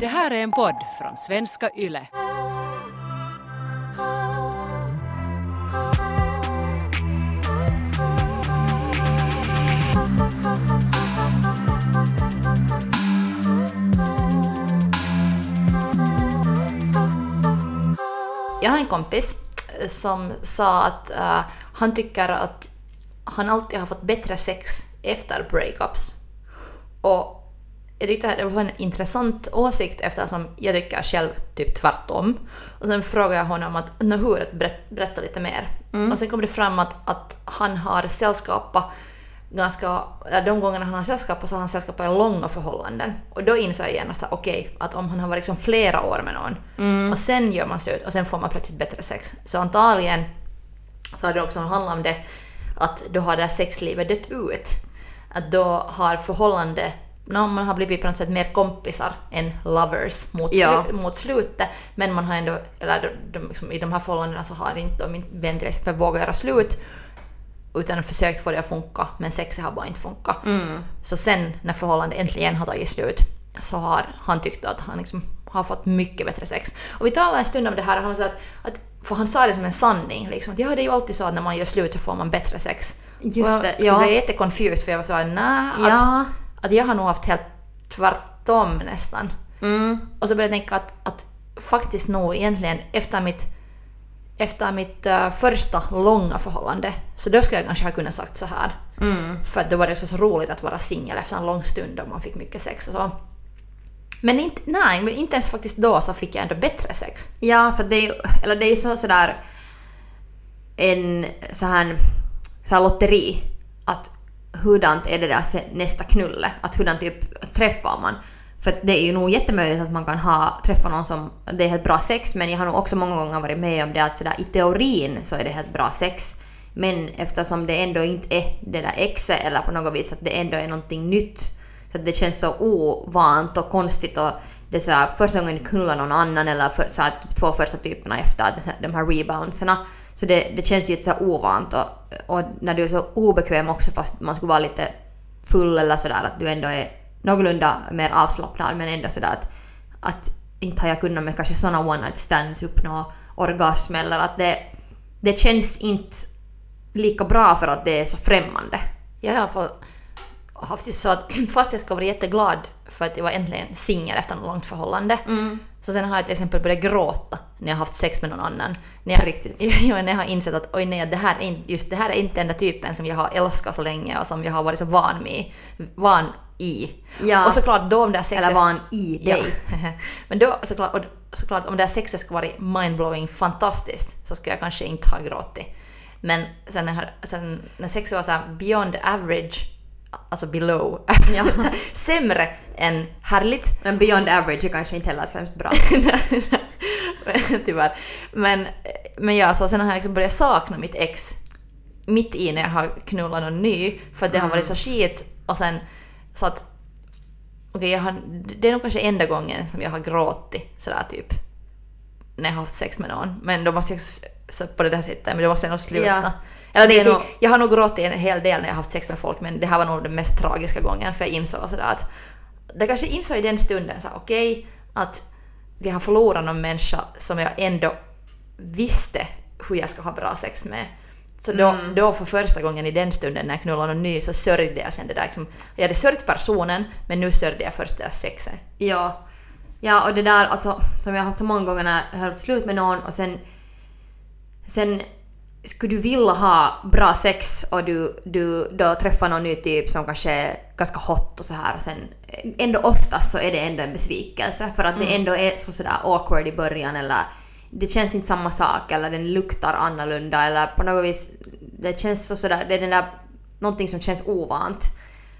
Det här är en podd från svenska YLE. Jag har en kompis eh, som sa att uh, han tycker att han alltid har fått bättre sex efter breakups. Och jag tyckte det var en intressant åsikt eftersom jag tycker själv typ tvärtom. Och sen frågade jag honom att hur, berätta, berätta lite mer. Mm. Och sen kom det fram att, att han har sällskapat ganska, de gångerna han har sällskapat så har han sällskapat i långa förhållanden. Och då insåg jag genast att okej, okay, att om han har varit liksom flera år med någon mm. och sen gör man slut och sen får man plötsligt bättre sex. Så antagligen så har det också handlat om det att då har det här sexlivet dött ut. Att då har förhållande no, man har blivit på något sätt mer kompisar än lovers mot, ja. slu, mot slutet. Men man har ändå, eller de, liksom, i de här förhållandena så har inte min vän till exempel vågat göra slut utan försökt få det att funka men sexet har bara inte funkat. Mm. Så sen när förhållandet äntligen har tagit slut så har han tyckt att han liksom har fått mycket bättre sex. Och vi talade en stund om det här och han sa att, att för han sa det som en sanning liksom, ja det är ju alltid så att när man gör slut så får man bättre sex. Just det, ja. Så jag är jättekonfused för jag var såhär nej, ja. att, att jag har nog haft helt tvärtom nästan. Mm. Och så började jag tänka att, att faktiskt nog egentligen efter mitt efter mitt uh, första långa förhållande, så då skulle jag kanske ha kunnat sagt så här. Mm. För då var det också så roligt att vara singel efter en lång stund då man fick mycket sex och så. Men inte, nej, men inte ens faktiskt då så fick jag ändå bättre sex. Ja, för det är ju, eller det är så sådär en så här, så här lotteri. Att hurdant är det där nästa knulle? Att hurdant typ träffar man? För det är ju nog jättemöjligt att man kan ha, träffa någon som det är helt bra sex men jag har nog också många gånger varit med om det att sådär, i teorin så är det helt bra sex. Men eftersom det ändå inte är det där exet eller på något vis att det ändå är någonting nytt. Så att det känns så ovant och konstigt och det är så här, första gången du knullar någon annan eller för, så här, två första typerna efter de här reboundserna. Så det, det känns ju så ovant och, och när du är så obekväm också fast man skulle vara lite full eller sådär att du ändå är någorlunda mer avslappnad men ändå sådär att, att inte har jag kunnat med kanske såna one night stands uppnå orgasm eller att det, det känns inte lika bra för att det är så främmande. Jag har i alla fall haft det så att fast jag ska vara jätteglad för att jag var äntligen singel efter ett långt förhållande. Mm. Så sen har jag till exempel börjat gråta när jag har haft sex med någon annan. När jag, riktigt. Ja, när jag har insett att oj nej, det här, är inte, just det här är inte den där typen som jag har älskat så länge och som jag har varit så van med. Van i. Ja. Och såklart då om det här sexet... Eller van i dig. Ja. Men då såklart, och såklart om det här sexet skulle varit mindblowing fantastiskt så skulle jag kanske inte ha gråtit. Men sen när, sen när sexet var så beyond average alltså below, ja. sämre än härligt. Men beyond average är kanske inte heller så hemskt bra. Tyvärr. Men, men ja, så sen har jag liksom börjat sakna mitt ex mitt i när jag har knullat någon ny för att det mm. har varit så skit och sen så att okay, jag har, det är nog kanske enda gången som jag har gråtit sådär typ när jag har haft sex med någon. Men då måste jag så på det där sättet, men då måste jag nog sluta. Ja. Eller det är nog, jag har nog gråtit en hel del när jag har haft sex med folk men det här var nog den mest tragiska gången för jag insåg sådär att det kanske insåg i den stunden så okej okay, att jag har förlorat någon människa som jag ändå visste hur jag ska ha bra sex med. Så då, mm. då för första gången i den stunden när jag knullade någon ny så sörjde jag sen det där liksom, Jag hade sörjt personen men nu sörjde jag först deras sexet. Ja. Ja och det där alltså som jag har haft så många gånger när jag har haft slut med någon och sen sen skulle du vilja ha bra sex och du, du då träffar någon ny typ som kanske är ganska hot och så här och sen ändå oftast så är det ändå en besvikelse för att mm. det ändå är så sådär awkward i början eller det känns inte samma sak eller den luktar annorlunda eller på något vis det känns så sådär, det är den där någonting som känns ovant.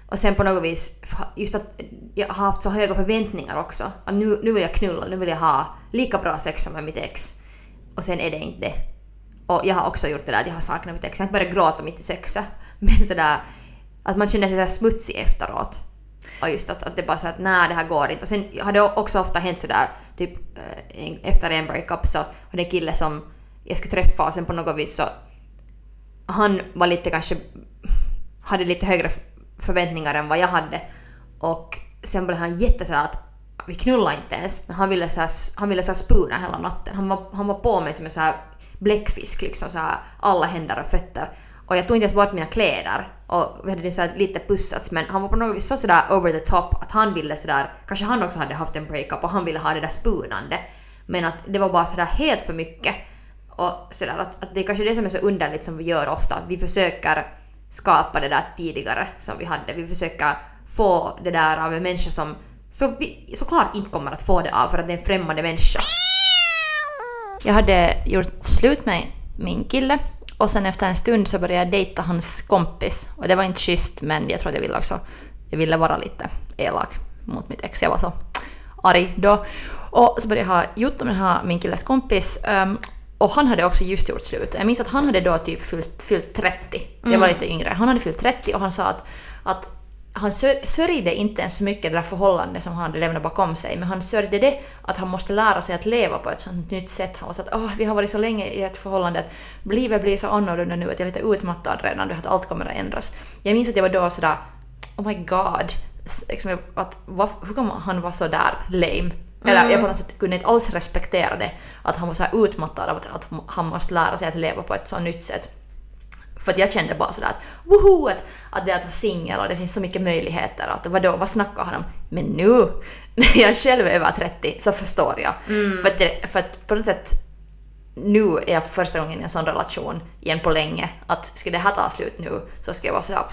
Och sen på något vis, just att jag har haft så höga förväntningar också. Att nu, nu vill jag knulla, nu vill jag ha lika bra sex som med mitt ex. Och sen är det inte det. Och jag har också gjort det där att jag har saknat mitt ex. Jag har inte börjat gråta mitt i sexet. Men sådär att man känner sig sådär smutsig efteråt. Och just att, att det bara så att nej det här går inte. Och sen har det också ofta hänt sådär typ eh, efter en breakup så var det en kille som jag skulle träffa och sen på något vis så han var lite kanske hade lite högre förväntningar än vad jag hade och sen blev han jätteså att vi knullade inte ens, men han ville, så här, han ville så här spuna hela natten. Han var, han var på mig som en så här bläckfisk, liksom så här, alla händer och fötter. Och jag tog inte ens bort mina kläder. Och vi hade så här lite pussats men han var på något vis så sådär over the top att han ville sådär, kanske han också hade haft en breakup och han ville ha det där spunande. Men att det var bara sådär helt för mycket. Och sådär att, att det är kanske det som är så underligt som vi gör ofta, att vi försöker skapa det där tidigare som vi hade. Vi försöker få det där av en människa som så vi såklart inte kommer att få det av för att det är en främmande människa. Jag hade gjort slut med min kille och sen efter en stund så började jag dejta hans kompis. Och det var inte schysst men jag tror att jag ville också, jag ville vara lite elak mot mitt ex. Jag var så arg då. Och så började jag ha gjort med den här min killes kompis um, och han hade också just gjort slut. Jag minns att han hade då typ fyllt, fyllt 30. Jag var Mm. lite yngre. Han hade fyllt 30 och han sa att, att han sörjde inte ens så mycket det där förhållandet som han hade lämnat bakom sig, men han sörjde det att han måste lära sig att leva på ett sånt nytt sätt. Han var så att Åh, vi har varit så länge i ett förhållande att livet blir så annorlunda nu att jag är lite utmattad redan, du att allt kommer att ändras. Jag minns att jag var då sådär Oh my god. Liksom, att, var, hur kan han vara så där lame? Eller jag på något sätt kunde inte alls respektera det. Att han var så här utmattad av att, att han måste lära sig att leva på ett så nytt sätt. För att jag kände bara sådär att woho! Att, att det är att vara singel och det finns så mycket möjligheter. Att vadå, vad snackar han om? Men nu, när jag själv är över 30, så förstår jag. För, att det, för att på något sätt nu är jag för första gången i en sån relation igen på länge. Att ska det här ta slut nu så ska jag vara sådär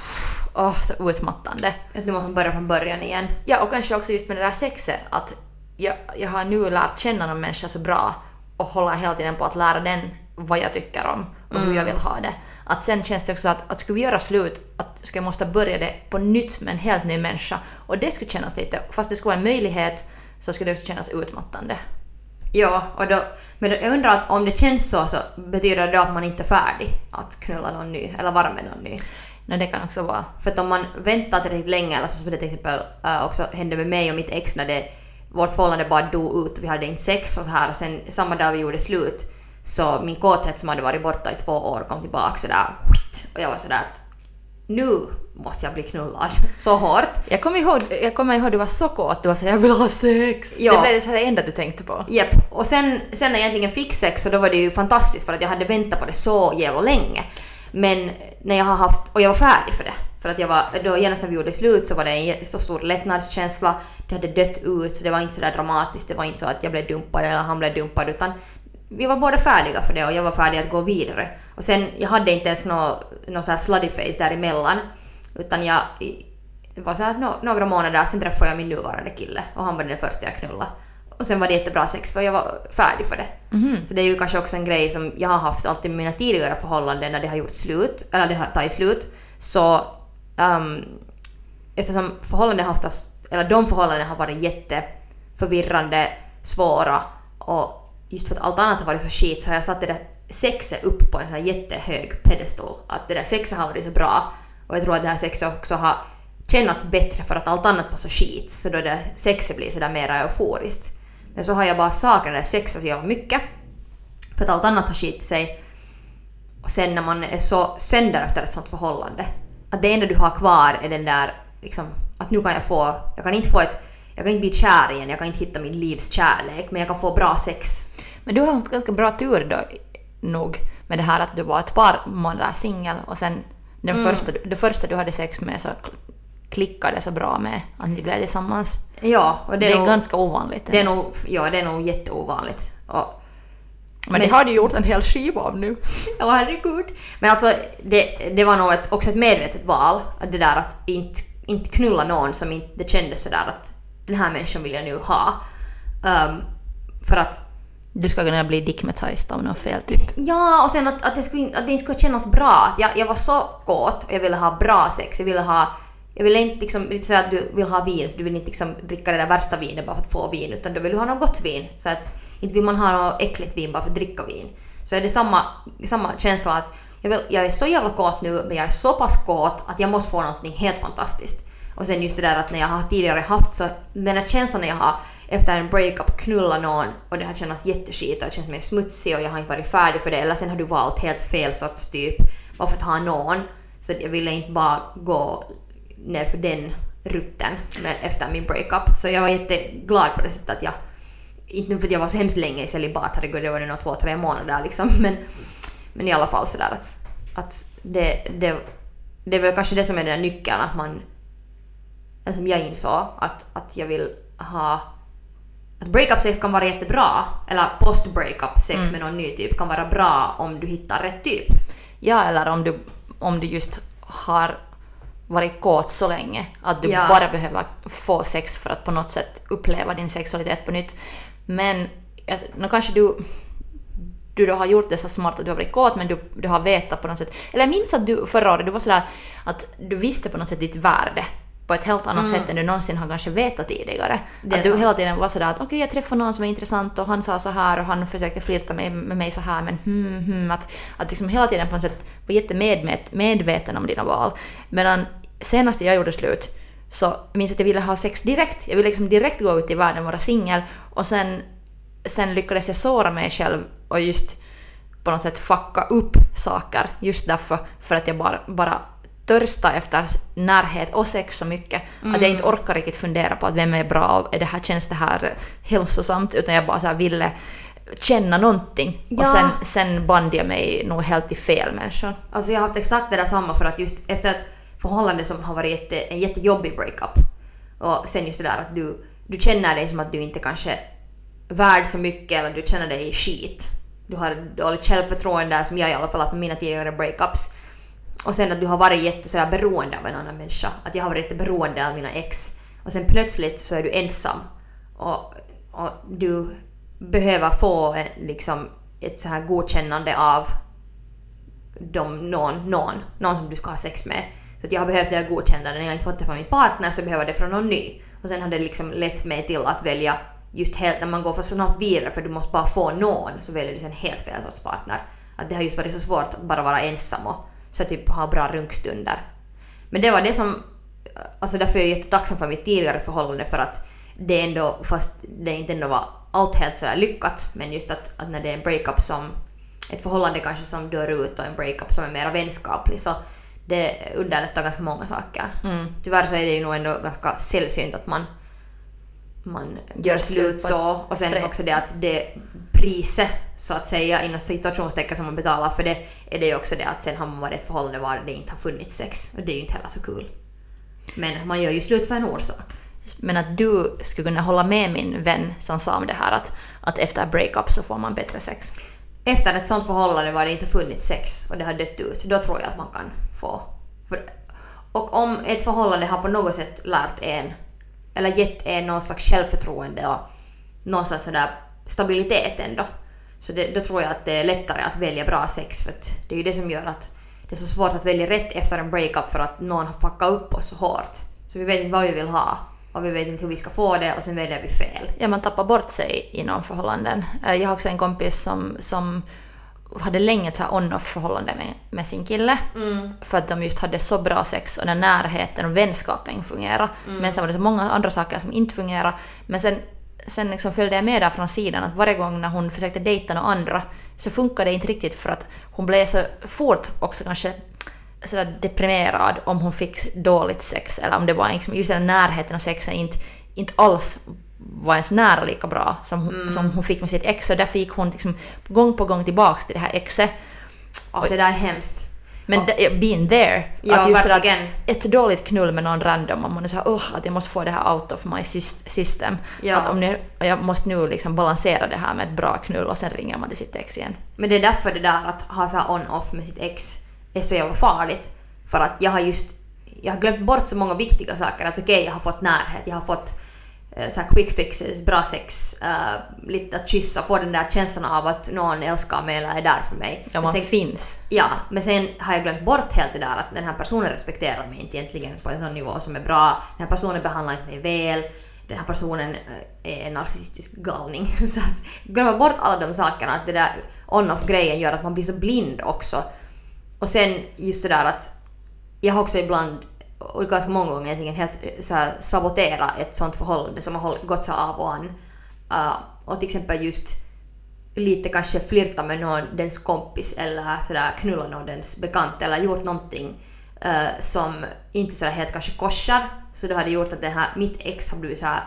åh, så utmattande. Att nu måste man börja från början igen. Ja, och kanske också just med det där sexet. Att jag, jag har nu lärt känna någon människa så bra och hålla hela tiden på att lära den vad jag tycker om och hur jag vill ha det. Att sen känns det också att, att skulle vi göra slut, att ska jag måste börja det på nytt med en helt ny människa. Och det skulle kännas lite, fast det skulle vara en möjlighet, så skulle det också kännas utmattande. Ja, och då, men jag undrar att om det känns så så betyder det då att man inte är färdig att knulla någon ny eller vara med någon ny. Men det kan också vara För att om man väntar tillräckligt länge, eller så som det till exempel äh, också hände med mig och mitt ex när det, vårt förhållande bara dog ut, vi hade inte sex och så här och sen samma dag vi gjorde slut så min kåthet som hade varit borta i två år kom tillbaka sådär och jag var sådär att nu måste jag bli knullad så hårt. Jag kommer ihåg, jag kommer ihåg du var så kåt, du var så jag vill ha sex. Ja. Det blev det så det enda du tänkte på. Japp, och sen, sen när jag äntligen fick sex så då var det ju fantastiskt för att jag hade väntat på det så jävla länge. Men när jag har haft, och jag var färdig för det. För att jag var, då genast när vi gjorde slut så var det en så stor lättnadskänsla. Det hade dött ut så det var inte så där dramatiskt. Det var inte så att jag blev dumpad eller han blev dumpad utan vi var båda färdiga för det och jag var färdig att gå vidare. Och sen, jag hade inte ens något nå så här slutty face däremellan. Utan jag, var så här, nå- några månader sen träffade jag min nuvarande kille och han var den första jag knullade. Och sen var det jättebra sex för jag var färdig för det. Så det är ju kanske också en grej som jag har haft alltid med mina tidigare förhållanden när det har gjort slut, eller det har tagit slut. Så um, eftersom förhållanden har oftast, eller de förhållanden har varit jätteförvirrande, svåra och just för att allt annat har varit så skit så har jag satt det där sexet upp på en sån här jättehög pedestal. Att det där sexet har varit så bra och jag tror att det här sexet också har kännats bättre för att allt annat var så skit så då det sexet blir sådär mera euforiskt. Men så har jag bara saknat det där sexet så jävla mycket för att allt annat har skitit sig. Och sen när man är så sönder efter ett sånt förhållande, att det enda du har kvar är den där liksom, att nu kan jag få, jag kan inte få ett, jag kan inte bli kär igen, jag kan inte hitta min livs kärlek, men jag kan få bra sex. Men du har haft ganska bra tur då nog med det här att du var ett par månader singel och sen den första, det första du hade sex med så klickade så bra med att ni blev tillsammans. Ja, och det, Det är, är, nog, ganska ovanligt. det är nog, ja det är nog jätteovanligt. Och, men, det har du gjort en hel skiva om nu. Åh herregud. Men alltså det, det var nog ett, också ett medvetet val. Att det där att inte, inte knulla någon som inte det kändes sådär att den här människan vill jag nu ha. Ehm, för att Du ska kunna bli dickmatized av något fel typ. Ja, och sen att, att, det, skulle, att det skulle kännas bra. Att jag, jag var så kåt och jag ville ha bra sex. Jag ville ha... Jag ville inte liksom, lite så att du vill ha vin, så du vill inte liksom dricka det där värsta vinet bara för att få vin, utan du vill ha något gott vin. Så att inte vill man ha något äckligt vin bara för att dricka vin. Så är det samma, samma känsla att jag, vill, jag är så jävla kåt nu, men jag är så pass kåt att jag måste få någonting helt fantastiskt. Och sen just det där att när jag har tidigare haft så, den här känslan när jag har efter en breakup knulla någon och det har känts jätteskit och det känns mer smutsig och jag har inte varit färdig för det eller sen har du valt helt fel sorts typ bara för att ha någon. Så jag ville inte bara gå ner för den rutten med, efter min breakup. Så jag var jätteglad på det sättet att jag, inte nu för att jag var så hemskt länge i celibat, herregud det var nog två, tre månader liksom, men, men i alla fall sådär att, att det, det, det är väl kanske det som är den där nyckeln, att man, som jag insåg, att, att jag vill ha att breakup sex kan vara jättebra, eller post-breakup sex Mm. med någon ny typ kan vara bra om du hittar rätt typ. Ja, eller om du, om du just har varit kåt så länge att du Ja. bara behöver få sex för att på något sätt uppleva din sexualitet på nytt. Men nå kanske du, du då har gjort det så smart att du har varit kåt men du, du har vetat på något sätt. Eller jag minns att du förra året du var sådär att du visste på något sätt ditt värde på ett helt annat sätt än du någonsin har kanske vetat tidigare. Mm. Det att du sant. hela tiden var sådär att okej jag träffade någon som är intressant och han sa så här och han försökte flirta med, med mig så här men hmm, hmm, att, att liksom hela tiden på något sätt var jättemedveten om dina val. Medan senast jag gjorde slut så jag minns att jag ville ha sex direkt. Jag ville liksom direkt gå ut i världen, vara singel och sen, sen lyckades jag såra mig själv och just på något sätt fucka upp saker just därför för att jag bara, bara törsta efter närhet och sex så mycket att jag inte orkar riktigt fundera på att vem är bra och är det här, känns det här hälsosamt utan jag bara så ville känna någonting och Ja. sen, sen band jag mig nog helt till fel människor. Alltså jag har haft exakt det där samma för att just efter ett förhållande som har varit jätte, en jättejobbig breakup och sen just det där att du, du känner dig som att du inte kanske är värd så mycket eller du känner dig skit. Du har dåligt självförtroende som jag i alla fall haft med mina tidigare breakups. Och sen att du har varit jätte sådär beroende av en annan människa. Att jag har varit jätteberoende av mina ex. Och sen plötsligt så är du ensam. Och, och du behöver få liksom ett så här godkännande av de, någon, någon, någon som du ska ha sex med. Så att jag har behövt det här. När jag inte fått det från min partner så behöver jag det från någon ny. Och sen har det liksom lett mig till att välja just helt, när man går för snabbt vidare för du måste bara få någon så väljer du sen helt fel sorts partner. Att det har just varit så svårt att bara vara ensam och så typ ha bra runkstunder. Men det var det som, alltså därför är jag jättetacksam för mitt tidigare förhållande för att det ändå, fast det inte ändå var allt helt sådär lyckat, men just att, att när det är en breakup som, ett förhållande kanske som dör ut och en breakup som är mer vänskaplig så det underlättar ganska många saker. Mm. Tyvärr så är det ju nog ändå ganska sällsynt att man, man Gör slut så och sen också det att det priset så att säga inom situationstecken som man betalar för det är det ju också det att sen har man varit i ett förhållande var det inte har funnits sex och det är ju inte heller så kul. Men man gör ju slut för en orsak. Men att du skulle kunna hålla med min vän som sa om det här att, att efter breakup så får man bättre sex. Efter ett sånt förhållande var det inte funnits sex och det har dött ut, då tror jag att man kan få... Och om ett förhållande har på något sätt lärt en, eller gett en någon slags självförtroende och någon slags sådär stabilitet ändå, så det, då tror jag att det är lättare att välja bra sex för att det är ju det som gör att det är så svårt att välja rätt efter en breakup för att någon har fuckat upp oss så hårt. Så vi vet inte vad vi vill ha och vi vet inte hur vi ska få det och sen väljer vi fel. Ja, man tappar bort sig inom förhållanden. Eh, jag har också en kompis som, som hade länge ett så on-off förhållande med, med sin kille. För att de just hade så bra sex och den närheten och vänskapen fungerade. Men sen var det så många andra saker som inte fungerade. Men sen, sen liksom följde jag med där från sidan att varje gång när hon försökte dejta några andra så funkade det inte riktigt för att hon blev så fort också kanske sådär deprimerad om hon fick dåligt sex eller om det var liksom just den närheten av sexen inte, inte alls var ens nära lika bra som hon, som hon fick med sitt ex och därför gick hon liksom gång på gång tillbaks till det här exet. Ja, det där är hemskt. Men det, been there. Ja, att just sådär att verkligen. ett dåligt knull med någon random och man är såhär oh, att jag måste få det här out of my sys- system. Ja. Att om ni, och jag måste nu liksom balansera det här med ett bra knull och sen ringer man till sitt ex igen. Men det är därför det där att ha så on-off med sitt ex är så jävla farligt. För att jag har just jag har glömt bort så många viktiga saker. Att okej, jag har fått närhet, jag har fått så här quick fixes, bra sex, uh, lite att kyssa, få den där känslan av att någon älskar mig eller är där för mig. Ja, man sen, finns. ja, men sen har jag glömt bort helt det där att den här personen respekterar mig inte egentligen på en sån nivå som är bra. Den här personen behandlar inte mig väl. Den här personen eh, är en narcissistisk galning. Så att glömma bort alla de sakerna, att det där on-off grejen gör att man blir så blind också. Och sen just det där att jag har också ibland och ganska många gånger egentligen helt så här, sabotera ett sånt förhållande som har gått så av och an. Uh, och till exempel just lite kanske flirta med någon, dens kompis eller sådär knulla någon dens bekant eller gjort någonting uh, som inte så helt kanske korsar. Så det hade gjort att det här, mitt ex har blivit så här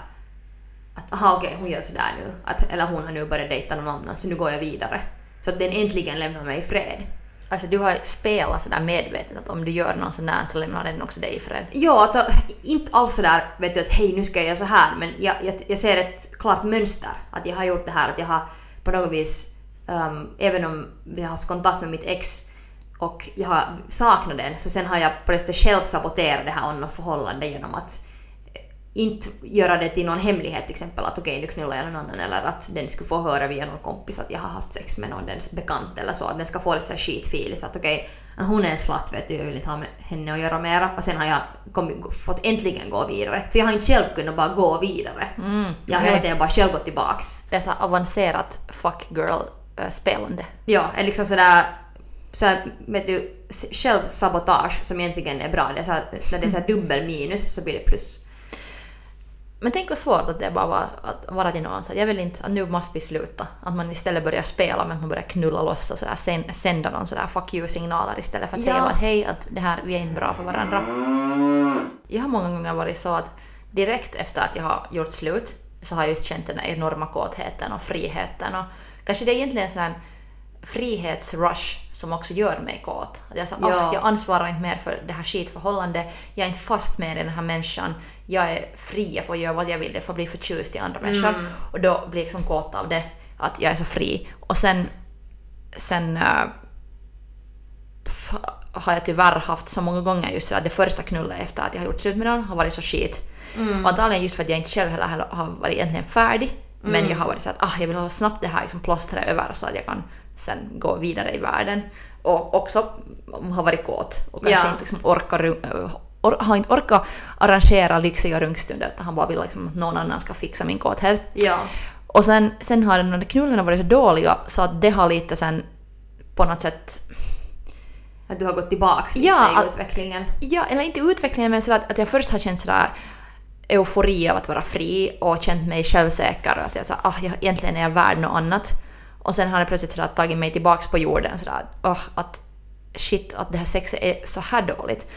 att aha okej hon gör sådär nu. Att, eller hon har nu börjat dejta någon annan så nu går jag vidare. Så att den äntligen lämnar mig i fred. Alltså du har spelat sådär medvetet att om du gör någon sån där så lämnar den också dig i fred. Ja, alltså inte alls sådär vet du att hej nu ska jag göra så här men jag, jag, jag ser ett klart mönster. Att jag har gjort det här, att jag har på något vis, um, även om vi har haft kontakt med mitt ex och jag har saknat den, så sen har jag på det sättet själv saboterat det här förhållandet genom att inte göra det till någon hemlighet till exempel att okej okay, nu knullar jag någon annan eller att den skulle få höra via någon kompis att jag har haft sex med någon dens bekant eller så. Att den ska få lite så skitfil så att okej okay, hon är en slatt vet du, jag vill inte ha med henne att göra mera. Och sen har jag kommit, fått äntligen gå vidare. För jag har inte själv kunnat bara gå vidare. Mm, jag har hela tiden bara själv gått tillbaks. Det är så avancerat fuck girl-spelande. Ja, är liksom sådär så här, vet du, självsabotage som egentligen är bra. Det är så här, när det är så dubbel minus så blir det plus. Men tänk vad svårt att det bara var att vara till någon så jag vill inte, att nu måste vi sluta. Att man istället börjar spela att man börjar knulla loss och sådär, sen, sända någon sådär fuck you-signaler istället för att Ja. säga att hej, att det här, vi är inte bra för varandra. Jag har många gånger varit så att direkt efter att jag har gjort slut så har jag just känt den enorma kåtheten och friheten och kanske det är egentligen en sån här frihetsrush som också gör mig kåt. Att jag, så, Ja. jag ansvarar inte mer för det här skitförhållandet, jag är inte fast med den här människan, jag är fri, jag får göra vad jag vill, jag får bli förtjust i andra människor. Och då blir jag liksom kåt av det, att jag är så fri. Och sen, sen äh, har jag tyvärr haft så många gånger just det, där, det första knullet efter att jag har gjort slut med någon har varit så skit. Och antagligen just för att jag inte själv heller har varit egentligen färdig. Men jag har varit så att ah, jag vill ha snabbt det här liksom plåstret över så att jag kan sen gå vidare i världen. Och också har varit kåt och kanske Ja. inte liksom orkar, ru- or, har inte orkat arrangera lyxiga runkstunder utan han bara vill liksom att någon annan ska fixa min kåthet. Ja. Och sen, sen har de där knullarna varit så dåliga så att det har lite sen på något sätt Att du har gått tillbaks lite Ja, i utvecklingen. Ja, eller inte utvecklingen men så att, att jag först har känt sådär eufori av att vara fri och känt mig självsäker och att jag sa ah, jag, egentligen är jag värd något annat. Och sen har det plötsligt sådär tagit mig tillbaks på jorden sådär oh, att shit att det här sexet är så här dåligt.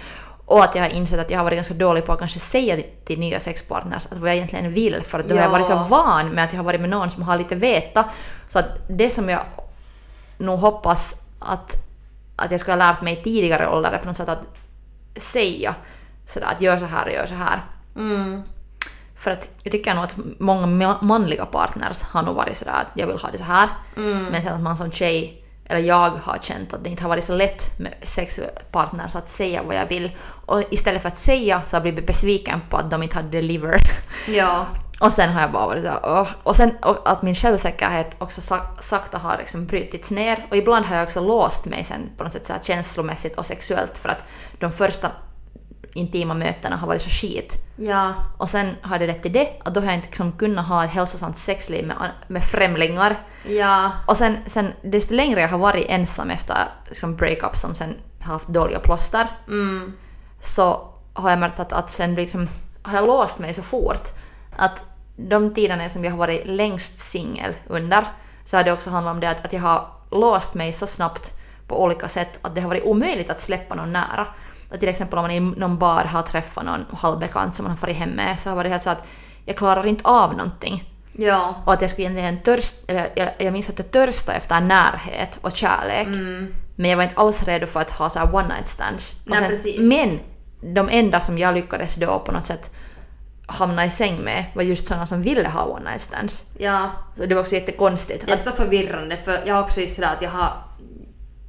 Och att jag har insett att jag har varit ganska dålig på att kanske säga till nya sexpartners att vad jag egentligen vill för att då har jag Ja. varit så van med att jag har varit med någon som har lite veta. Så att det som jag nog hoppas att, att jag skulle ha lärt mig tidigare ålder är på något sätt att säga sådär att gör så här och gör så här. Mm. För att jag tycker nog att många ma- manliga partners har nog varit sådär att jag vill ha det så här. Men sen att man som tjej, eller jag har känt att det inte har varit så lätt med sexpartners att säga vad jag vill. Och istället för att säga så har jag blivit besviken på att de inte hade deliver. Ja. Och sen har jag bara varit såhär åh. Och sen och att min självsäkerhet också sak- sakta har liksom brutits ner. Och ibland har jag också låst mig sen på något sätt så här känslomässigt och sexuellt för att de första intima mötena har varit så skit. Ja. Och sen har det lett till det, att då har jag inte liksom kunnat ha ett hälsosamt sexliv med, med främlingar. Ja. Och sen, sen desto längre jag har varit ensam efter liksom breakup som sen har haft dåliga plåster, Mm. så har jag märkt att, att sen liksom, har jag låst mig så fort att de tiderna som jag har varit längst singel under så har det också handlat om det att, att jag har låst mig så snabbt på olika sätt att det har varit omöjligt att släppa någon nära. Till exempel om man i någon bar har träffat någon halvbekant som man har farit hem med så har det varit helt så att jag klarar inte av någonting. Ja. Och att jag skulle egentligen törst, jag, jag minns att jag törstade efter närhet och kärlek. Mm. Men jag var inte alls redo för att ha så här one night stands. Nej, sen- precis. Men de enda som jag lyckades då på något sätt hamna i säng med var just sådana som ville ha one night stands. Ja. Så det var också jättekonstigt. Det är så förvirrande för jag har också just sådär att jag har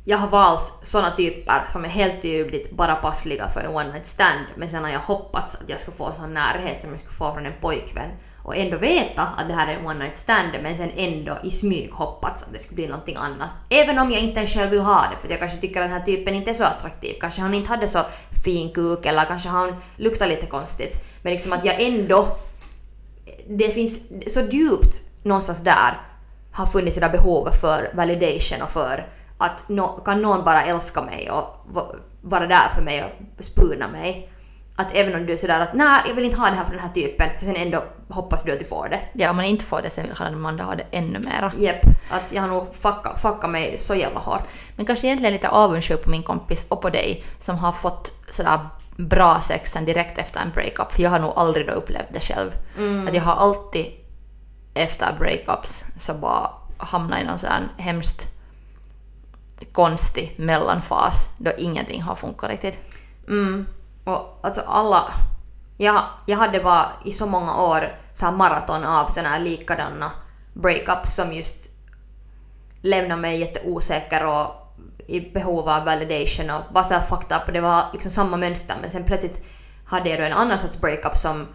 jag har valt såna typer som är helt tydligt bara passliga för en one night stand men sen har jag hoppats att jag ska få sån närhet som jag skulle få från en pojkvän och ändå veta att det här är en one night stand men sen ändå i smyg hoppats att det skulle bli någonting annat. Även om jag inte ens själv vill ha det för jag kanske tycker att den här typen inte är så attraktiv. Kanske han inte hade så fin kuk eller kanske han luktar lite konstigt. Men liksom att jag ändå det finns så djupt någonstans där har funnits det där behovet för validation och för att nå, kan någon bara älska mig och va- vara där för mig och spuna mig. att även om du är sådär att nej, jag vill inte ha det här från den här typen, så sen ändå hoppas du att du får det. Ja, om man inte får det sen vill den andra ha det ännu mera. Jepp, att jag har nog fuckat fucka mig så jävla hårt. Men kanske egentligen lite avundsjuk på min kompis och på dig som har fått sådär bra sex sen direkt efter en breakup. För jag har nog aldrig då upplevt det själv. Att jag har alltid efter breakups så bara hamnat i någon sån hemskt konstig mellanfas då ingenting har funkat riktigt. Mm. Och alltså alla... Jag, jag hade bara i så många år så här maraton av såna här likadana breakups som just lämnade mig jätteosäker och i behov av validation och bara såhär fucked up det var liksom samma mönster men sen plötsligt hade jag då en annan sorts breakup som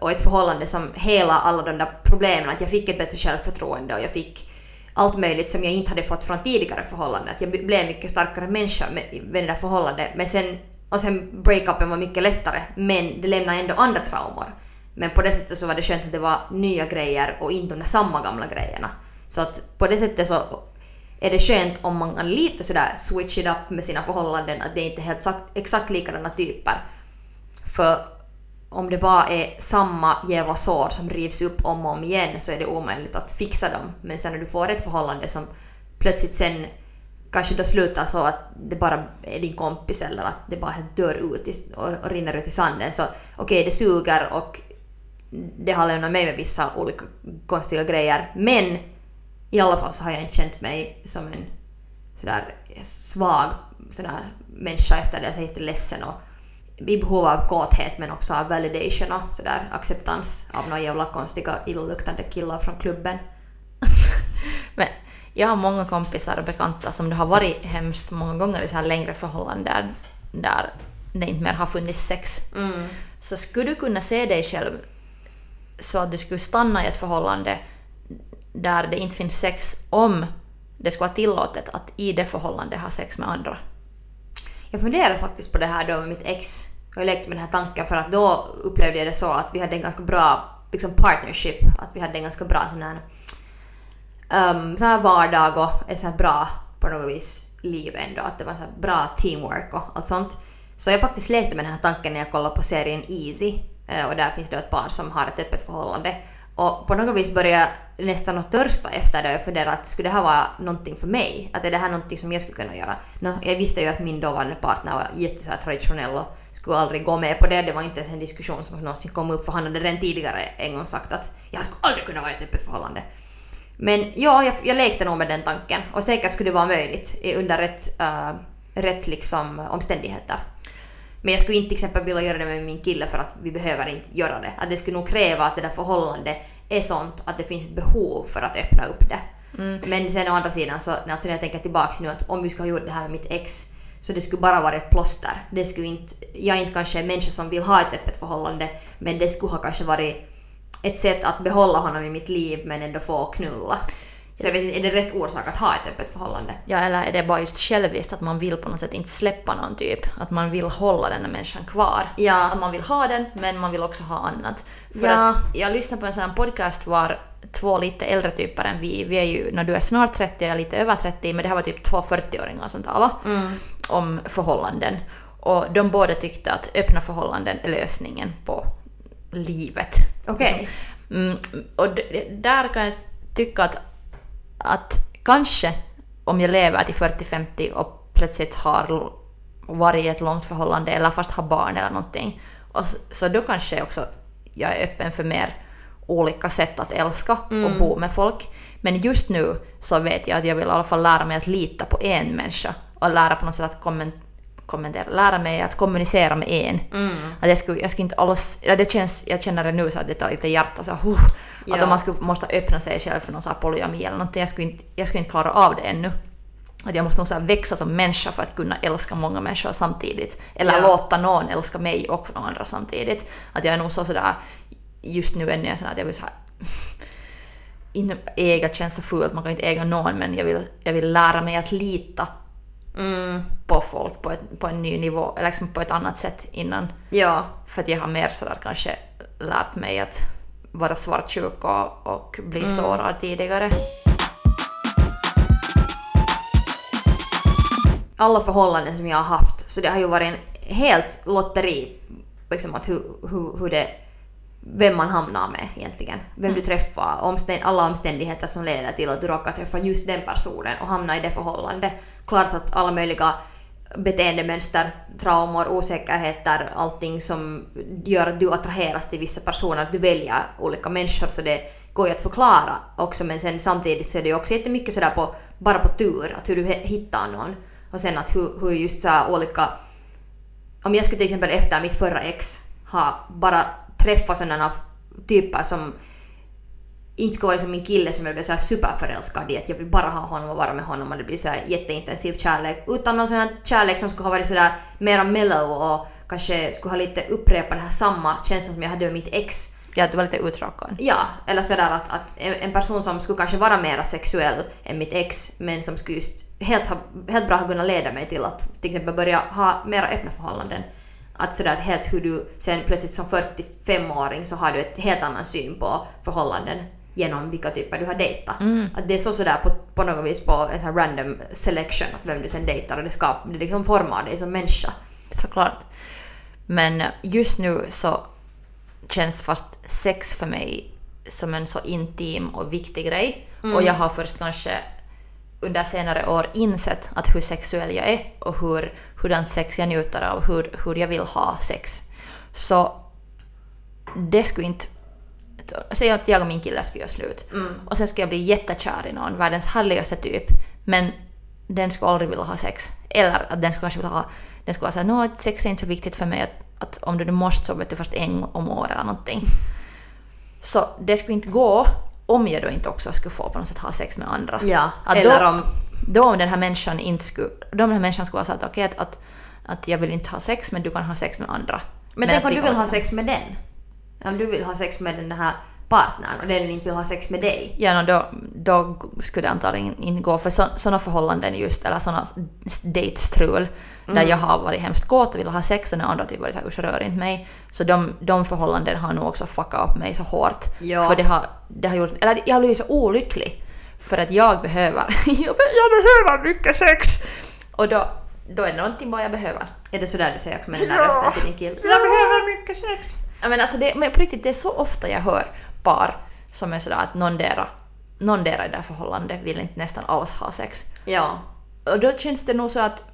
och ett förhållande som hela alla de där problemen, att jag fick ett bättre självförtroende och jag fick allt möjligt som jag inte hade fått från tidigare förhållanden. Att jag blev mycket starkare människa med, med det där förhållandet. Men sen, och sen breakupen var mycket lättare, men det lämnade ändå andra traumor. Men på det sättet så var det skönt att det var nya grejer och inte de där samma gamla grejerna. Så att på det sättet så är det skönt om man kan lite sådär switch it up med sina förhållanden, att det inte är helt exakt, exakt likadana typer. För om det bara är samma jävla sår som rivs upp om och om igen så är det omöjligt att fixa dem. Men sen när du får ett förhållande som plötsligt sen kanske då slutar så att det bara är din kompis eller att det bara helt dör ut i, och, och rinner ut i sanden så okej, okay, det suger och det har lämnat mig med vissa olika konstiga grejer men i alla fall så har jag inte känt mig som en sådär svag sådär människa efter det. Jag är ledsen och i behov av kåthet men också av validation och sådär acceptans av några jävla konstiga illaluktande killar från klubben. Men jag har många kompisar och bekanta som det har varit hemskt många gånger i så här längre förhållanden där det inte mer har funnits sex. Mm. Så skulle du kunna se dig själv så att du skulle stanna i ett förhållande där det inte finns sex om det skulle vara tillåtet att i det förhållandet ha sex med andra? Jag funderar faktiskt på det här då med mitt ex. Jag lekte med den här tanken för att då upplevde jag det så att vi hade en ganska bra liksom partnership. Att vi hade en ganska bra sån här, um, sån här vardag och ett sån här bra på något vis liv ändå. Att det var så här bra teamwork och allt sånt. Så jag faktiskt lekte med den här tanken när jag kollade på serien Easy. Eh, och där finns det ett par som har ett öppet förhållande. Och på något vis började jag nästan att törsta efter det och funderade att skulle det här vara någonting för mig? Att är det här någonting som jag skulle kunna göra? No, jag visste ju att min dåvarande partner var jätte traditionell och skulle aldrig gå med på det. Det var inte ens en diskussion som någonsin kom upp för han hade redan tidigare en gång sagt att jag skulle aldrig kunna vara i ett öppet förhållande. Men ja, jag, jag lekte nog med den tanken och säkert skulle det vara möjligt under rätt, uh, eh, rätt liksom omständigheter. Men jag skulle inte till exempel vilja göra det med min kille för att vi behöver inte göra det. Att det skulle nog kräva att det där förhållandet är sånt att det finns ett behov för att öppna upp det. Men sen å andra sidan så alltså när jag tänker tillbaks nu att om vi skulle ha gjort det här med mitt ex så det skulle bara vara ett plåster. Det skulle inte, jag är inte kanske en människa som vill ha ett öppet förhållande men det skulle ha kanske varit ett sätt att behålla honom i mitt liv men ändå få knulla. Så jag vet inte, är det rätt orsak att ha ett öppet förhållande? Ja, eller är det bara just själviskt att man vill på något sätt inte släppa någon typ? Att man vill hålla den där människan kvar. Ja. Att man vill ha den, men man vill också ha annat. För Ja. att jag lyssnade på en sån här podcast var två lite äldre typer än vi. Vi är ju, när du är snart 30 och jag är lite över 30, men det här var typ två 40-åringar som talade om förhållanden. Och de båda tyckte att öppna förhållanden är lösningen på livet. Okej. Mm, och där kan jag tycka att, att kanske om jag lever till 40-50 och plötsligt har varit i ett långt förhållande eller fast har barn eller någonting. Och s- så då kanske också jag är öppen för mer olika sätt att älska och bo med folk. Men just nu så vet jag att jag vill i alla fall lära mig att lita på en människa och lära på något sätt att kommen- kommentera, lära mig att kommunicera med en. Att jag, skulle, jag skulle inte alls, det känns, jag känner det nu så att det tar lite hjärta så huh, att Ja. om man skulle, måste öppna sig själv för någon så här eller någonting, jag skulle, inte, jag skulle inte klara av det ännu. Att jag måste nog så växa som människa för att kunna älska många människor samtidigt. Eller Ja. låta någon älska mig och någon andra samtidigt. Att jag är nog så sådär, just nu ännu är jag sån att jag vill så här, inte äga känns så fult, man kan inte äga någon men jag vill, jag vill lära mig att lita Mm, på folk på, ett, på en ny nivå, eller liksom på ett annat sätt innan. ja. För att jag har mer sådär kanske lärt mig att vara svartsjuk och, och bli sårad tidigare. alla förhållanden som jag har haft, så det har ju varit en helt lotteri liksom att hur, hur, hur det, vem man hamnar med egentligen. Vem du träffar, omständ, alla omständigheter som leder till att du råkar träffa just den personen och hamna i det förhållandet. Klart att alla möjliga beteendemönster, traumor, osäkerheter, allting som gör att du attraheras till vissa personer, att du väljer olika människor så det går ju att förklara också men sen samtidigt så är det ju också jättemycket sådär på, bara på tur, att hur du hittar någon. Och sen att hur, hur just så olika... Om jag skulle till exempel efter mitt förra ex ha bara träffat sådana typer som inte skulle vara som min kille som jag blev så här superförälskad i att jag vill bara ha honom och vara med honom och det blir så här jätteintensiv kärlek. Utan någon sån här kärlek som skulle ha varit sådär mera mellow och kanske skulle ha lite upprepat den här samma känslan som jag hade med mitt ex. Ja, du var lite uttråkad. Ja, eller sådär att, att en en person som skulle kanske vara mera sexuell än mitt ex men som skulle just helt, ha, helt bra ha kunnat leda mig till att till exempel börja ha mera öppna förhållanden. Att sådär helt hur du sen plötsligt som 45-åring så har du ett helt annan syn på förhållanden genom vilka typer du har dejtat. Att det är så sådär på, på något vis på en sån random selection att vem du sen dejtar och det, skap, det liksom formar dig som människa. Såklart. Men just nu så känns fast sex för mig som en så intim och viktig grej. Och jag har först kanske under senare år insett att hur sexuell jag är och hur, hurdan sex jag njuter av, hur, hur jag vill ha sex. Så det skulle inte... Säg att jag och min kille skulle göra slut och sen ska jag bli jättekär i någon, världens härligaste typ, men den skulle aldrig vilja ha sex. Eller att den skulle kanske vilja ha... Den skulle såhär, nå sex är inte så viktigt för mig att, att om du nu måste så vet du först en om året eller någonting. Så det skulle inte gå om jag då inte också skulle få på något sätt ha sex med andra. Ja, Att eller då, om- Då om den här människan inte skulle... Då den här människan skulle så att okej att, att, att jag vill inte ha sex men du kan ha sex med andra. Men, tänk att om du vill ha sex med den. Om du vill ha sex med den här partnern och den inte vill ha sex med dig. Ja, no, då, då skulle det antagligen inte gå för sådana förhållanden just, eller sådana dejtstrul Mm. där jag har varit hemskt kåt och vill ha sex och den andra typ varit såhär usch rör inte mig. Så de, de förhållanden har nog också fuckat upp mig så hårt. Ja. För det har, det har gjort, eller jag har blivit så olycklig. För att jag behöver, jag, be, jag behöver mycket sex! Och då, då är det någonting bara jag behöver. Är det sådär du säger också med den där rösten till din kille? Jag behöver mycket sex. Ja, men alltså det, men på riktigt, det är så ofta jag hör par som är sådär att någondera, någondera i det här förhållandet vill inte nästan alls ha sex. Ja. Och då känns det nog så att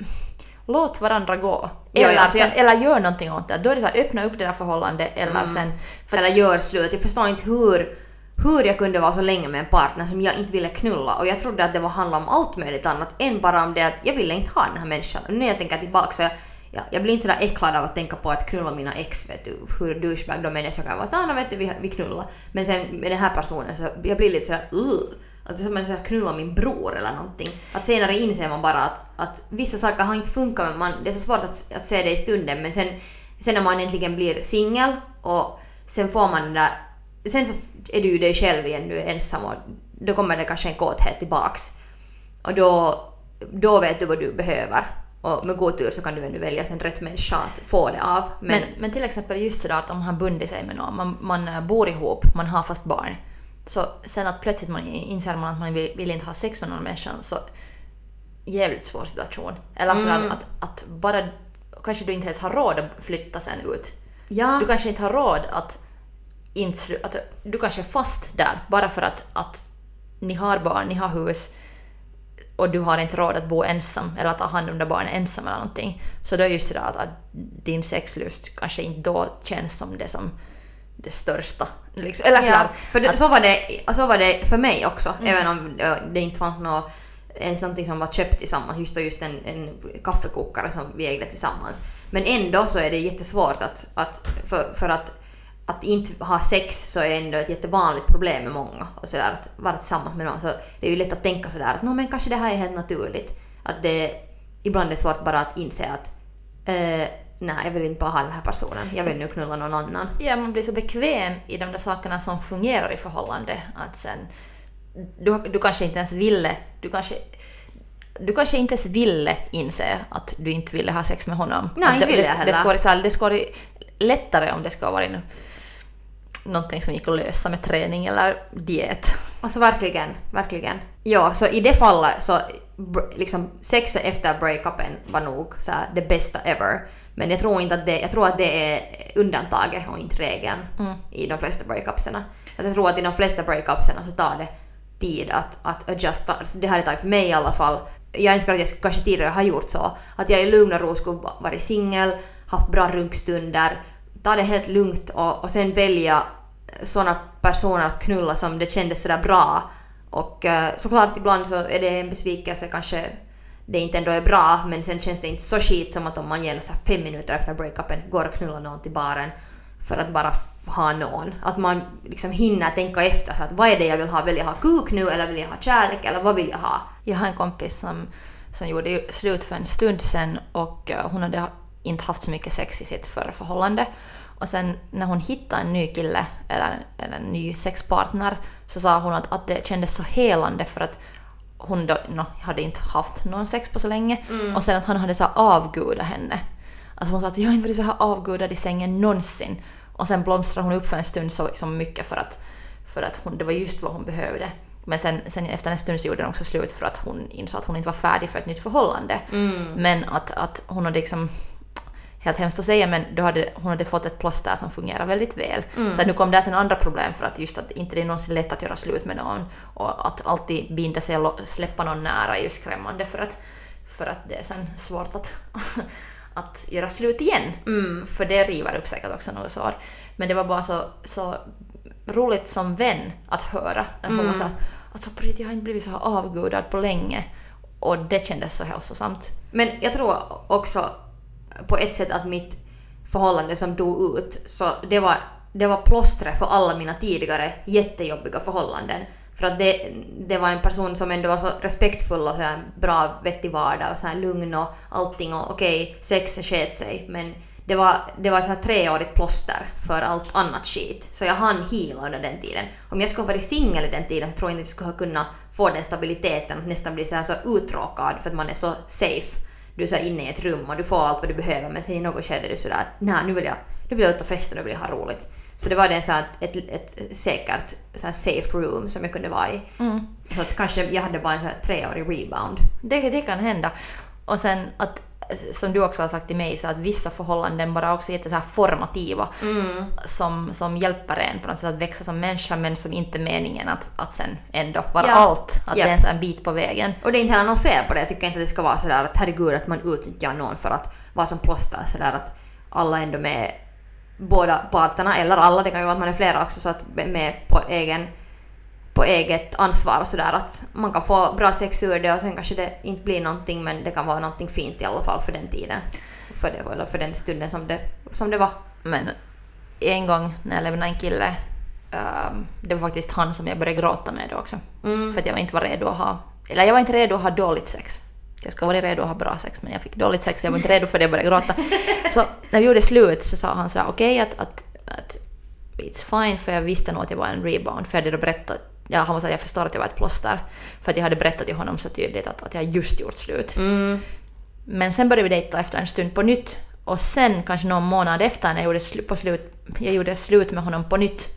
låt varandra gå. Eller, ja, alltså sen, eller gör någonting åt det. Då är det så här, öppna upp det där förhållandet eller sen... För att, Eller gör slut. Jag förstår inte hur, hur jag kunde vara så länge med en partner som jag inte ville knulla. Och jag trodde att det var handla om allt möjligt annat än bara om det att jag ville inte ha den här människan. Nu när jag tänker tillbaka så jag, jag, jag blir inte sådär äcklad av att tänka på att knulla mina ex, vet du, hur douchebag de är. Så jag vara såhär, ah, vet du, vi, vi knullar. Men sen med den här personen så jag blir lite sådär, Ugh! att det är som att jag knullar min bror eller någonting. Att senare inser man bara att, att vissa saker har inte funkat, men man, det är så svårt att, att se det i stunden. Men sen, sen när man äntligen blir singel och sen får man den där... Sen så är du ju dig själv igen, du är ensam och då kommer det kanske en kåthet tillbaks. Och då, då vet du vad du behöver. Och med god tur så kan du ännu välja sen rätt människa att få det av. Men, men, men till exempel just sådär att om man har bundit sig med någon, man, man eh, bor ihop, man har fast barn. Så sen att plötsligt man inser man att man vill, vill inte ha sex med någon människa så jävligt svår situation. Eller sådär Mm. att, att bara kanske du inte ens har råd att flytta sen ut. ja, Du kanske inte har råd att, inte, att du kanske är fast där bara för att, att ni har barn, ni har hus och du har inte råd att bo ensam eller att ta hand om de barnen ensam eller någonting. Så då är just det där att, att din sexlust kanske inte då känns som det som det största. Liksom. Eller ja, sådär, för det, att, så, var det, så var det för mig också. Även om eh, det inte fanns något ens någonting som var köpt tillsammans, just just en, en kaffekokare som vi ägde tillsammans. Men ändå så är det jättesvårt att, att för, för att, att inte ha sex så är ändå ett jättevanligt problem med många. Och sådär, att vara tillsammans med någon så det är ju lätt att tänka sådär att "Nå, men kanske det här är helt naturligt. Att det ibland är det svårt bara att inse att eh, nej, jag vill inte bara ha den här personen, jag vill nu knulla någon annan. ja, man blir så bekväm i de där sakerna som fungerar i förhållande att sen du, du kanske inte ens ville, du kanske du kanske inte ens ville inse att du inte ville ha sex med honom. Nej, inte det, ville jag heller. det skulle varit lättare om det skulle ha varit någonting som gick att lösa med träning eller diet. Alltså verkligen, verkligen. Ja, så i det fallet så liksom sex efter breakupen var nog så här det bästa ever. Men jag tror inte att det, jag tror att det är undantaget och inte regeln i de flesta breakupserna. Att jag tror att i de flesta breakupserna så tar det tid att, att adjusta. Alltså det här är tagit för mig i alla fall. Jag önskar att jag kanske tidigare har gjort så. Att jag i lugn och ro skulle va- varit singel, haft bra runkstunder, ta det helt lugnt och, och sen välja sådana personer att knulla som det kändes sådär bra. Och eh, såklart ibland så är det en besvikelse kanske det inte ändå är bra men sen känns det inte så skit som att om man genast fem minuter efter breakupen går och knullar någon till baren för att bara ha någon. Att man liksom hinner tänka efter så att vad är det jag vill ha? Vill jag ha kuk nu eller vill jag ha kärlek eller vad vill jag ha? Jag har en kompis som, som gjorde slut för en stund sen och eh, hon hade inte haft så mycket sex i sitt förra förhållande. Och sen när hon hittade en ny kille, eller, eller en ny sexpartner, så sa hon att, att det kändes så helande för att hon då, no, hade inte haft någon sex på så länge. Och sen att han hade så avgudat henne. Alltså hon sa att jag har inte varit så här avgudad i sängen någonsin. Och sen blomstrade hon upp för en stund så liksom mycket för att, för att hon, det var just vad hon behövde. Men sen, sen efter en stund så gjorde den också slut för att hon insåg att hon inte var färdig för ett nytt förhållande. Men att, att hon hade liksom helt hemskt att säga men då hade, hon hade fått ett plåster som fungerar väldigt väl. Så att nu kom det sen andra problem för att just att inte det är någonsin lätt att göra slut med någon och att alltid binda sig och släppa någon nära är ju skrämmande för att, för att det är sen svårt att, att göra slut igen. För det river upp säkert också något sår. Men det var bara så, så roligt som vän att höra. När hon var så att alltså, på riktigt, jag har inte blivit så här avgudad på länge. Och det kändes så hälsosamt. Men jag tror också på ett sätt att mitt förhållande som dog ut, så det var, det var plåstret för alla mina tidigare jättejobbiga förhållanden. För att det, det var en person som ändå var så respektfull och så här bra, vettig vardag och så här lugn och allting och okej, sex sket sig men det var, det var så här treårigt plåster för allt annat skit. Så jag hann heala under den tiden. Om jag skulle ha varit singel i den tiden så tror jag inte att jag skulle ha kunnat få den stabiliteten att nästan bli så, här så uttråkad för att man är så safe. Du är så inne i ett rum och du får allt vad du behöver men sen i något skede är du sådär att nej nu vill jag, nu vill jag ut och festa, nu vill jag ha roligt. Så det var det så här ett, ett, säkert så här safe room som jag kunde vara i. Så att kanske jag hade bara en så här treårig rebound. Det, det kan hända. Och sen att, som du också har sagt till mig, så att vissa förhållanden bara också är så här formativa. Som, som hjälper en på något sätt att växa som människa men som inte är meningen att, att sen ändå vara Ja. allt. Att Ja. det är en här bit på vägen. Och det är inte heller något fel på det. Jag tycker inte att det ska vara sådär att herregud att man utnyttjar någon för att vara som plåster. Sådär att alla ändå med båda parterna, eller alla, det kan ju vara att man är flera också, så att med på egen på eget ansvar och sådär att man kan få bra sex ur det och sen kanske det inte blir någonting men det kan vara någonting fint i alla fall för den tiden. För det, eller för den stunden som det, som det var. Men en gång när jag lämnade en kille, ehm, det var faktiskt han som jag började gråta med då också. För att jag var inte var redo att ha, eller jag var inte redo att ha dåligt sex. Jag ska vara redo att ha bra sex men jag fick dåligt sex, jag var inte redo för det, jag började gråta. Så när vi gjorde slut så sa han sådär okej att, att, att it's fine för jag visste nog att jag var en rebound för jag hade då berättat Ja, han var såhär, jag förstår att jag var ett plåster. För att jag hade berättat till honom så tydligt att, att jag just gjort slut. Men sen började vi dejta efter en stund på nytt. Och sen, kanske någon månad efter, när jag gjorde, slu- på slut, jag gjorde slut med honom på nytt,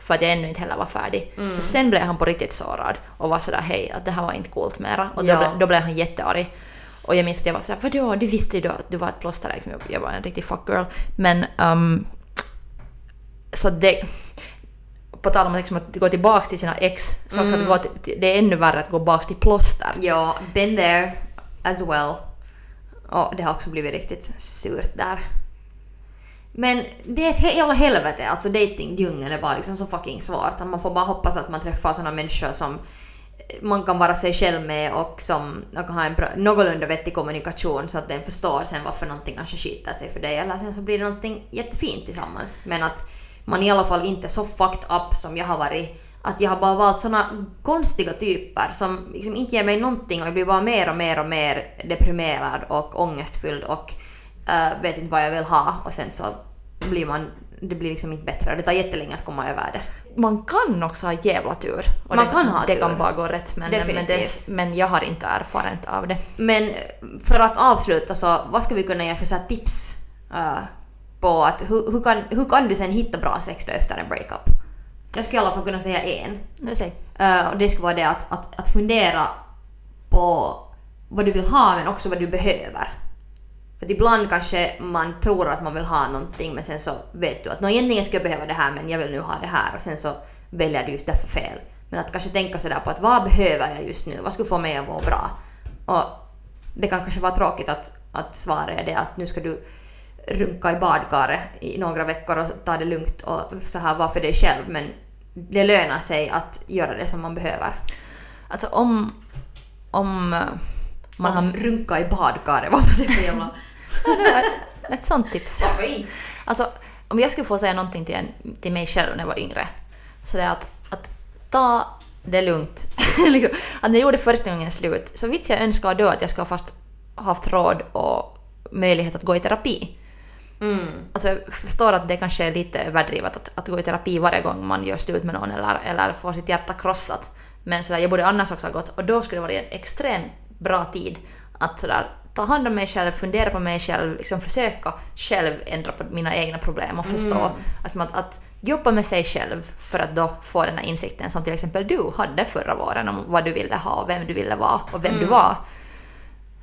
för att jag ännu inte heller var färdig. Så sen blev han på riktigt sårad och var sådär hej, att det här var inte coolt mera. Och då, Ja. ble, då blev han jättearg. Och jag minns att jag var såhär, vadå, du visste ju då att du var ett plåster liksom. Jag, jag var en riktig fuck girl. Men, um, så det... På tal om liksom att gå tillbaka till sina ex, så att gå till, det är ännu värre att gå tillbaka till plåster. Ja, been there as well. Och det har också blivit riktigt surt där. Men det är ett jävla helvete, alltså datingdjungeln är bara liksom så fucking svårt. Att Man får bara hoppas att man träffar såna människor som man kan vara sig själv med och som och ha en bra, någorlunda vettig kommunikation så att den förstår sen varför någonting kanske skiter sig för dig eller sen så blir det någonting jättefint tillsammans. Men att man i alla fall inte så fucked up som jag har varit. Att jag har bara valt såna konstiga typer som liksom inte ger mig någonting och jag blir bara mer och mer och mer deprimerad och ångestfylld och eh, vet inte vad jag vill ha och sen så blir man, det blir liksom inte bättre och det tar jättelänge att komma över det. man kan också ha jävla tur. Och Man det, kan ha Det tur. kan bara gå rätt. Men, men, det, men jag har inte erfarenhet av det. Men för att avsluta så, vad ska vi kunna ge för så tips eh, på att hur, hur, kan, hur kan du sen hitta bra sex då efter en breakup? Jag skulle i alla fall kunna säga en. Säg. Eh, och det skulle vara det att, att, att fundera på vad du vill ha men också vad du behöver. För att ibland kanske man tror att man vill ha någonting men sen så vet du att "Nå, egentligen ska jag behöva det här men jag vill nu ha det här och sen så väljer du just därför fel. Men att kanske tänka sådär på att vad behöver jag just nu? Vad skulle få mig att må bra? Och det kan kanske vara tråkigt att, att svaret är det att nu ska du runka i badkaret i några veckor och ta det lugnt och så här vara för dig själv men det lönar sig att göra det som man behöver. Alltså om, om eh, man har... runka i badkaret, vad var det för jävla... Ett sånt tips. Varför inte? Alltså, om jag skulle få säga någonting till, en, till mig själv när jag var yngre, så det är att, att ta det lugnt. Att när jag gjorde första gången slut, så vitt jag önskar då att jag skulle ha fast haft råd och möjlighet att gå i terapi. Mm. Alltså jag förstår att det kanske är lite överdrivet att, att gå i terapi varje gång man gör slut med någon eller, eller får sitt hjärta krossat. Men sådär, jag borde annars också ha gått och då skulle det vara en extremt bra tid att sådär, ta hand om mig själv, fundera på mig själv, liksom försöka själv ändra på mina egna problem och förstå. Alltså att, att jobba med sig själv för att då få den här insikten som till exempel du hade förra våren om vad du ville ha, vem du ville vara och vem du var.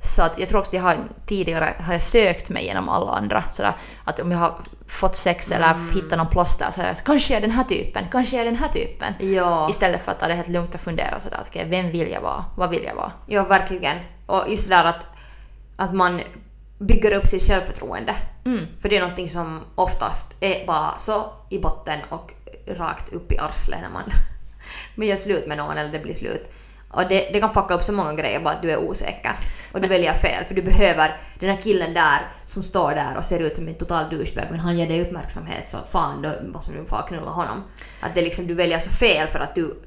Så att jag tror också att jag har tidigare har jag sökt mig genom alla andra. Sådär, att om jag har fått sex eller hittat någon plåster så har jag sagt kanske jag är den här typen, kanske jag är den här typen. Ja. Istället för att ta det helt lugnt och fundera sådär att okej, vem vill jag vara? Vad vill jag vara? Ja, verkligen. Och just det där att, att man bygger upp sitt självförtroende. Mm. För det är någonting som oftast är bara så i botten och rakt upp i arslet när man, man gör slut med någon eller det blir slut. Och det, det kan fucka upp så många grejer bara att du är osäker. Och du väljer fel för du behöver den här killen där som står där och ser ut som en total douchebag men han ger dig uppmärksamhet så fan då måste du få knulla honom. Att det liksom, du väljer så fel för att du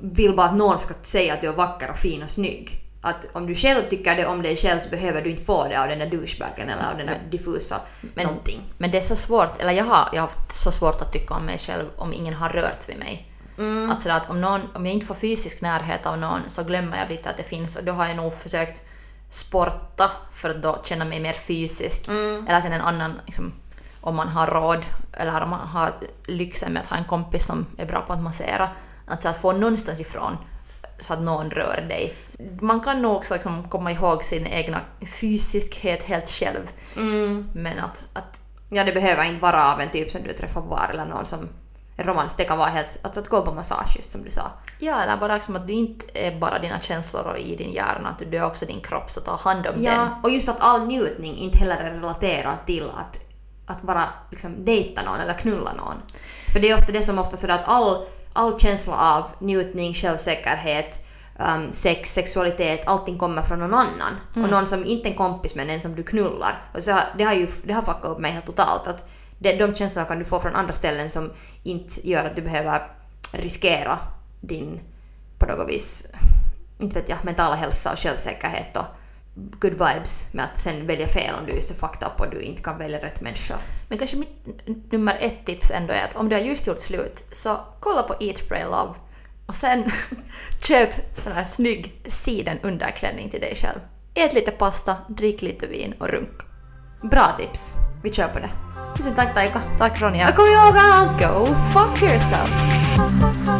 vill bara att någon ska säga att du är vacker och fin och snygg. Att om du själv tycker det om dig själv så behöver du inte få det av den där douchebagen eller av den där diffusa Men- någonting. Men det är så svårt, eller jag har, jag har haft så svårt att tycka om mig själv om ingen har rört vid mig. Mm. Att sådär att om, någon, om jag inte får fysisk närhet av någon så glömmer jag lite att det finns och då har jag nog försökt sporta för att då känna mig mer fysisk. Mm. Eller sen en annan, liksom, om man har råd eller om man har lyxen med att ha en kompis som är bra på att massera. Alltså att få någonstans ifrån så att någon rör dig. Man kan nog också liksom komma ihåg sin egna fysiskhet helt själv. Mm. Men att, att Ja, det behöver inte vara av en typ som du träffar på bar eller någon som är romans. Det kan vara helt, alltså att gå på massage just som du sa. Ja, eller bara liksom att du inte är bara dina känslor och i din hjärna, att du är också din kropp, så ta hand om den. Ja, och just att all njutning inte heller är relaterad till att, att bara liksom dejta någon eller knulla någon. För det är ofta det som ofta sådär att all, all känsla av njutning, självsäkerhet, um, sex, sexualitet, allting kommer från någon annan. Och någon som inte är en kompis men en som du knullar. Och så, det har ju det har fuckat upp mig helt totalt. Att det, de känslorna kan du få från andra ställen som inte gör att du behöver riskera din, på något vis, inte vet jag, mentala hälsa och självsäkerhet och good vibes med att sen välja fel om du just är fucked up och du inte kan välja rätt människa. Men kanske mitt nummer ett tips ändå är att om du har just gjort slut, så kolla på Eat, Pray, Love och sen köp sån här snygg siden underklänning till dig själv. Ät lite pasta, drick lite vin och runk. Bra tips. Vi kör på det. Tusen tack Taika. Tack Ronja. Och kom ihåg att Go fuck yourself!